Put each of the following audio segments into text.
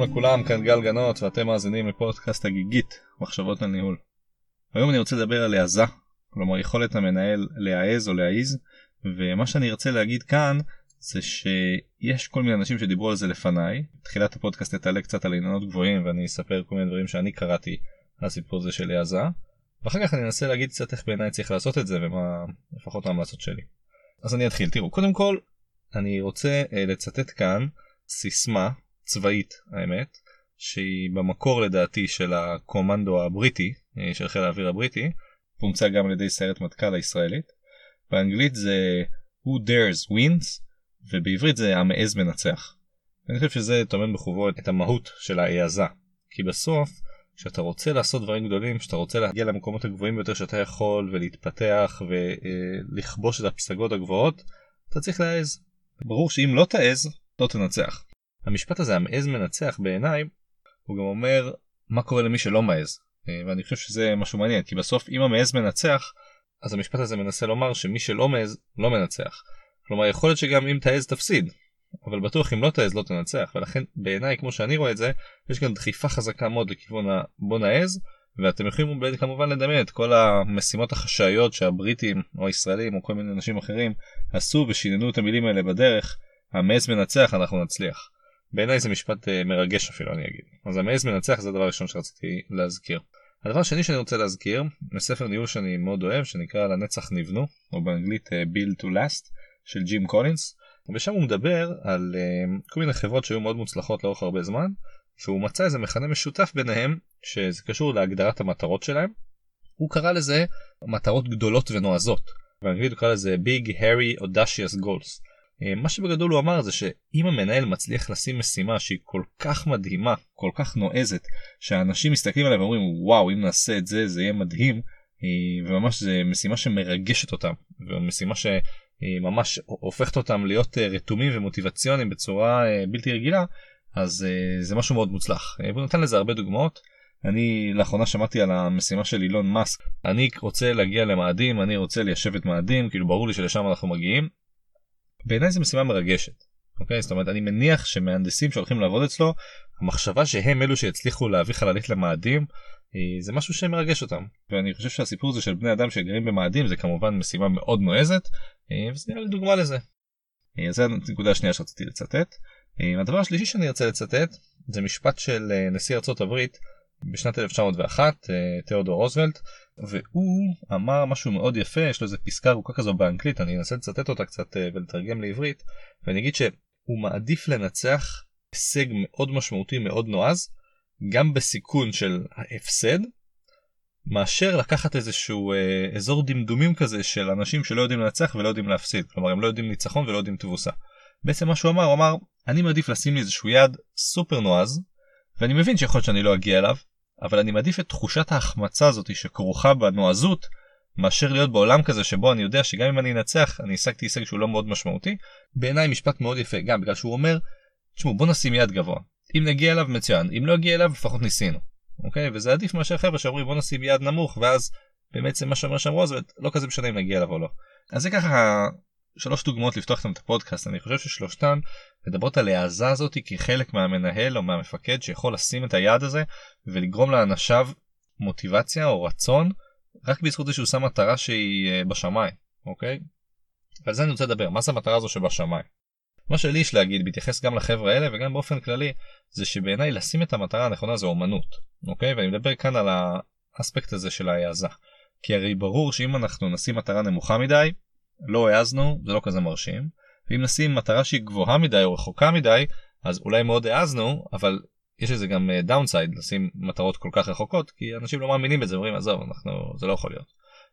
שלום לכולם, כאן גל גנות ואתם מאזינים לפודקאסט הגיגית, מחשבות על ניהול. היום אני רוצה לדבר על העזה, כלומר יכולת המנהל להעז או להעיז, ומה שאני ארצה להגיד כאן זה שיש כל מיני אנשים שדיברו על זה לפניי. תחילת הפודקאסט תעלה קצת על עניינות גבוהים ואני אספר כל מיני דברים שאני קראתי על הסיפור הזה של העזה, ואחר כך אני אנסה להגיד קצת איך בעיניי צריך לעשות את זה ומה לפחות ההמלצות שלי. אז אני אתחיל, תראו, קודם כל אני רוצה uh, לצטט כאן סיסמה צבאית האמת שהיא במקור לדעתי של הקומנדו הבריטי uh, של חיל האוויר הבריטי פומצה גם על ידי סיירת מטכ"ל הישראלית. באנגלית זה who dares wins ובעברית זה המעז מנצח. אני חושב שזה טומן בחובו את המהות של ההעזה כי בסוף כשאתה רוצה לעשות דברים גדולים כשאתה רוצה להגיע למקומות הגבוהים ביותר שאתה יכול ולהתפתח ולכבוש את הפסגות הגבוהות אתה צריך להעז. ברור שאם לא תעז לא תנצח. המשפט הזה המעז מנצח בעיניי הוא גם אומר מה קורה למי שלא מעז ואני חושב שזה משהו מעניין כי בסוף אם המעז מנצח אז המשפט הזה מנסה לומר שמי שלא מעז לא מנצח. כלומר יכול להיות שגם אם תעז תפסיד אבל בטוח אם לא תעז לא תנצח ולכן בעיניי כמו שאני רואה את זה יש כאן דחיפה חזקה מאוד לכיוון הבוא נעז ואתם יכולים כמובן לדמיין את כל המשימות החשאיות שהבריטים או הישראלים או כל מיני אנשים אחרים עשו ושיננו את המילים האלה בדרך המעז מנצח אנחנו נצליח. בעיניי זה משפט uh, מרגש אפילו אני אגיד אז המעז מנצח זה הדבר הראשון שרציתי להזכיר. הדבר השני שאני רוצה להזכיר מספר ניהול שאני מאוד אוהב שנקרא לנצח נבנו או באנגלית uh, Build to Last של ג'ים קולינס ושם הוא מדבר על uh, כל מיני חברות שהיו מאוד מוצלחות לאורך הרבה זמן והוא מצא איזה מכנה משותף ביניהם שזה קשור להגדרת המטרות שלהם. הוא קרא לזה מטרות גדולות ונועזות. באנגלית הוא קרא לזה Big Harry Audacious Goals. אה, מה שבגדול הוא אמר זה שאם המנהל מצליח לשים משימה שהיא כל כך מדהימה, כל כך נועזת, שאנשים מסתכלים עליה ואומרים וואו אם נעשה את זה זה יהיה מדהים, אה, וממש זה משימה שמרגשת אותם, ומשימה שממש הופכת אותם להיות אה, רתומים ומוטיבציוניים בצורה בלתי רגילה, אז זה משהו מאוד מוצלח. והוא נתן לזה הרבה דוגמאות. אני לאחרונה שמעתי על המשימה של אילון מאסק אני רוצה להגיע למאדים אני רוצה ליישב את מאדים כאילו ברור לי שלשם אנחנו מגיעים בעיניי זו משימה מרגשת. אוקיי? זאת אומרת אני מניח שמהנדסים שהולכים לעבוד אצלו המחשבה שהם אלו שיצליחו להביא חללית למאדים אה, זה משהו שמרגש אותם ואני חושב שהסיפור הזה של בני אדם שגרים במאדים זה כמובן משימה מאוד נועזת אה, וזה נראה לי דוגמה לזה. אה, זו הנקודה השנייה שרציתי לצטט. הדבר השלישי שאני רוצה לצטט זה משפט של נשיא ארצות הברית בשנת 1901 תיאודור רוזוולט והוא אמר משהו מאוד יפה יש לו איזה פסקה ארוכה כזו באנגלית אני אנסה לצטט אותה קצת אה, ולתרגם לעברית ואני אגיד שהוא מעדיף לנצח הישג מאוד משמעותי מאוד נועז גם בסיכון של ההפסד מאשר לקחת איזשהו אה, אזור דמדומים כזה של אנשים שלא יודעים לנצח ולא יודעים להפסיד כלומר הם לא יודעים ניצחון ולא יודעים תבוסה. בעצם מה שהוא אמר הוא אמר אני מעדיף לשים לי איזשהו יעד סופר נועז ואני מבין שיכול להיות שאני לא אגיע אליו אבל אני מעדיף את תחושת ההחמצה הזאת שכרוכה בנועזות מאשר להיות בעולם כזה שבו אני יודע שגם אם אני אנצח אני השגתי הישג שהוא לא מאוד משמעותי. בעיניי משפט מאוד יפה גם בגלל שהוא אומר תשמעו בוא נשים יד גבוה אם נגיע אליו מצוין אם לא נגיע אליו לפחות ניסינו. אוקיי וזה עדיף מאשר חבר'ה שאומרים בוא נשים יד נמוך ואז באמת זה מה שאומר שם רוזוולט לא כזה משנה אם נגיע אליו או לא. אז זה ככה שלוש דוגמאות לפתוח את הפודקאסט אני חושב ששלושתן מדברות על העזה הזאת כחלק מהמנהל או מהמפקד שיכול לשים את היעד הזה ולגרום לאנשיו מוטיבציה או רצון רק בזכות זה שהוא שם מטרה שהיא אה, בשמיים אוקיי. על זה אני רוצה לדבר מה זה המטרה הזו שבשמיים. מה שלי יש להגיד בהתייחס גם לחברה האלה וגם באופן כללי זה שבעיניי לשים את המטרה הנכונה זה אומנות אוקיי ואני מדבר כאן על האספקט הזה של ההעזה. כי הרי ברור שאם אנחנו נשים מטרה נמוכה מדי לא העזנו זה לא כזה מרשים ואם נשים מטרה שהיא גבוהה מדי או רחוקה מדי אז אולי מאוד העזנו אבל יש לזה גם downside uh, לשים מטרות כל כך רחוקות כי אנשים לא מאמינים בזה אומרים עזוב אנחנו זה לא יכול להיות.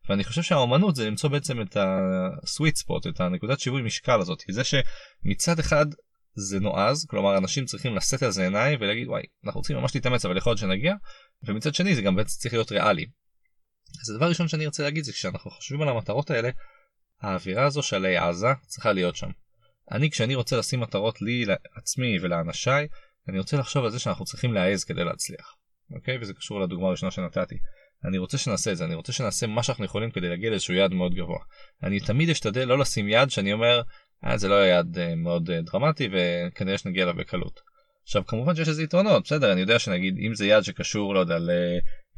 ואני חושב שהאומנות זה למצוא בעצם את ה sweet spot את הנקודת שיווי משקל הזאת כי זה שמצד אחד זה נועז כלומר אנשים צריכים לשאת על זה עיניים ולהגיד וואי אנחנו צריכים ממש להתאמץ אבל יכול להיות שנגיע ומצד שני זה גם בעצם צריך להיות ריאלי. אז הדבר הראשון שאני רוצה להגיד זה כשאנחנו חושבים על המטרות האלה האווירה הזו של העזה צריכה להיות שם. אני כשאני רוצה לשים מטרות לי לעצמי ולאנשיי אני רוצה לחשוב על זה שאנחנו צריכים להעז כדי להצליח. אוקיי וזה קשור לדוגמה הראשונה שנתתי. אני רוצה שנעשה את זה אני רוצה שנעשה מה שאנחנו יכולים כדי להגיע לאיזשהו יעד מאוד גבוה. אני תמיד אשתדל לא לשים יעד שאני אומר אה, זה לא יעד אה, מאוד אה, דרמטי וכנראה שנגיע אליו בקלות. עכשיו כמובן שיש לזה יתרונות בסדר אני יודע שנגיד אם זה יעד שקשור לא יודע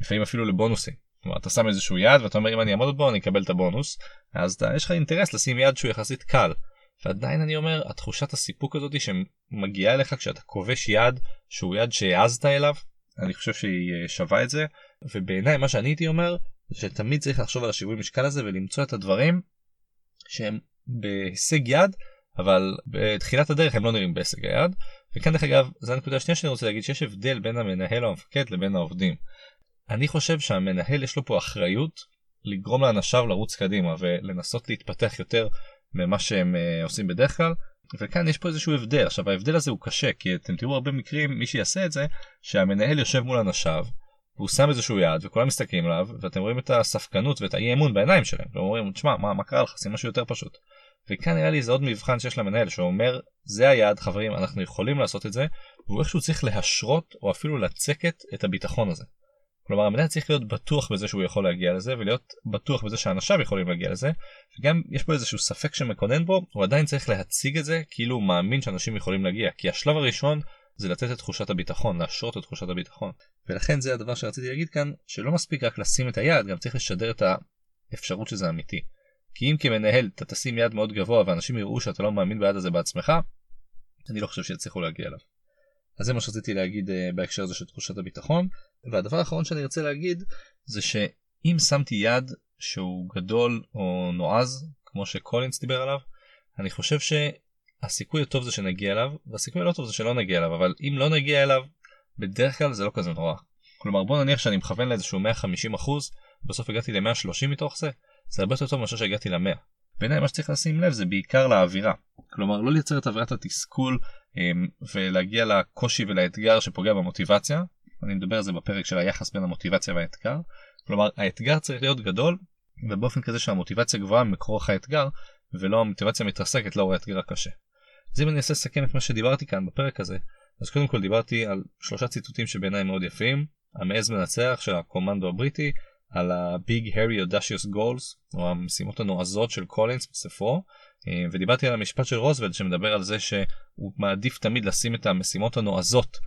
לפעמים אפילו לבונוסים. כלומר אתה שם איזשהו יעד ואתה אומר אם אני אעמוד בו אני אקבל את הבונוס אז אתה, יש לך אינטרס לשים יעד שהוא יחסית קל. ועדיין אני אומר התחושת הסיפוק הזאת שמגיעה אליך כשאתה כובש יעד שהוא יעד שהעזת אליו אני חושב שהיא אה, שווה את זה ובעיניי מה שאני הייתי אומר זה שתמיד צריך לחשוב על השיווי משקל הזה ולמצוא את הדברים שהם בהישג יד אבל בתחילת הדרך הם לא נראים בהישג היד וכאן דרך אגב זו הנקודה השנייה שאני רוצה להגיד שיש הבדל בין המנהל או המפקד לבין העובדים. אני חושב שהמנהל יש לו פה אחריות לגרום לאנשיו לרוץ קדימה ולנסות להתפתח יותר ממה שהם uh, עושים בדרך כלל. וכאן יש פה איזשהו הבדל. עכשיו ההבדל הזה הוא קשה כי אתם תראו הרבה מקרים מי שיעשה את זה שהמנהל יושב מול אנשיו והוא שם איזשהו יעד וכולם מסתכלים עליו ואתם רואים את הספקנות ואת האי אמון בעיניים שלהם. ואומרים תשמע מה, מה קרה לך? שים משהו יותר פשוט. וכאן נראה לי זה עוד מבחן שיש למנהל שאומר זה היעד חברים אנחנו יכולים לעשות את זה. והוא איכשהו צריך להשרות או אפילו לצקת את הביטחון הזה. כלומר המנהל צריך להיות בטוח בזה שהוא יכול להגיע לזה ולהיות בטוח בזה שאנשיו יכולים להגיע לזה וגם יש פה איזשהו ספק שמקונן בו הוא עדיין צריך להציג את זה כאילו הוא מאמין שאנשים יכולים להגיע כי השלב הראשון זה לתת את תחושת הביטחון להשרות את תחושת הביטחון ולכן זה הדבר שרציתי להגיד כאן שלא מספיק רק לשים את היעד גם צריך לשדר את האפשרות שזה אמיתי. כי אם כמנהל אתה תשים יד מאוד גבוה ואנשים יראו שאתה לא מאמין ביד הזה בעצמך אני לא חושב שיצליחו להגיע אליו. אז זה מה שרציתי להגיד uh, בהקשר הזה של תחושת הביטחון והדבר האחרון שאני רוצה להגיד זה שאם שמתי יד שהוא גדול או נועז כמו שקולינס דיבר עליו אני חושב שהסיכוי הטוב זה שנגיע אליו והסיכוי הלא טוב זה שלא נגיע אליו אבל אם לא נגיע אליו בדרך כלל זה לא כזה נורא. כלומר בוא נניח שאני מכוון לאיזשהו 150 אחוז בסוף הגעתי ל-130 מתוך זה זה הרבה יותר טוב מאשר שהגעתי ל-100. בעיניי מה שצריך לשים לב זה בעיקר לאווירה. כלומר לא לייצר את אווירת התסכול אמ, ולהגיע לקושי ולאתגר שפוגע במוטיבציה. אני מדבר על זה בפרק של היחס בין המוטיבציה והאתגר. כלומר האתגר צריך להיות גדול ובאופן כזה שהמוטיבציה גבוהה מכורח האתגר ולא המוטיבציה מתרסקת לאור האתגר הקשה. אז אם אני אנסה לסכם את מה שדיברתי כאן בפרק הזה אז קודם כל דיברתי על שלושה ציטוטים שבעיניי מאוד יפים המעז מנצח של הקומנדו הבריטי על ה-Big Harry Audacious Goals או המשימות הנועזות של קולינס בספרו אה, ודיברתי על המשפט של רוזוולד שמדבר על זה שהוא מעדיף תמיד לשים את המשימות הנועזות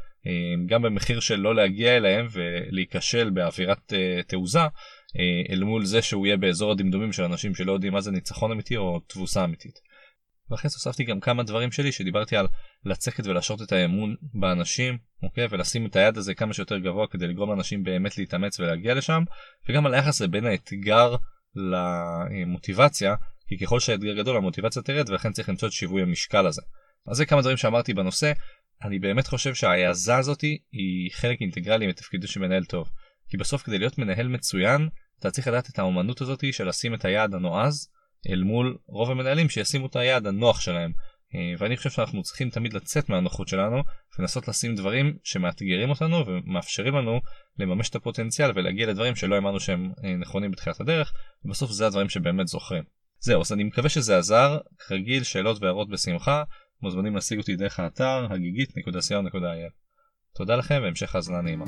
גם במחיר של לא להגיע אליהם ולהיכשל באווירת אה, תעוזה אל מול זה שהוא יהיה באזור הדמדומים של אנשים שלא יודעים מה זה ניצחון אמיתי או תבוסה אמיתית. ואחרי זה הוספתי גם כמה דברים שלי שדיברתי על לצקת ולהשרות את האמון באנשים אוקיי ולשים את היד הזה כמה שיותר גבוה כדי לגרום לאנשים באמת להתאמץ ולהגיע לשם וגם על היחס בין האתגר למוטיבציה כי ככל שהאתגר גדול המוטיבציה תרד ולכן צריך למצוא את שיווי המשקל הזה. אז זה כמה דברים שאמרתי בנושא אני באמת חושב שההעזה הזאתי היא חלק אינטגרלי מתפקידו של מנהל טוב כי בסוף כדי להיות מנהל מצוין אתה צריך לדעת את האומנות הזאתי של לשים את היעד הנועז אל מול רוב המנהלים שישימו את היעד הנוח שלהם. אה, ואני חושב שאנחנו צריכים תמיד לצאת מהנוחות שלנו ולנסות לשים דברים שמאתגרים אותנו ומאפשרים לנו לממש את הפוטנציאל ולהגיע לדברים שלא האמנו שהם אה, נכונים בתחילת הדרך ובסוף זה הדברים שבאמת זוכרים. זהו אז אני מקווה שזה עזר כרגיל שאלות והערות בשמחה מוזמנים להשיג אותי דרך האתר הגיגית.co.il תודה לכם והמשך האזנה נעימה.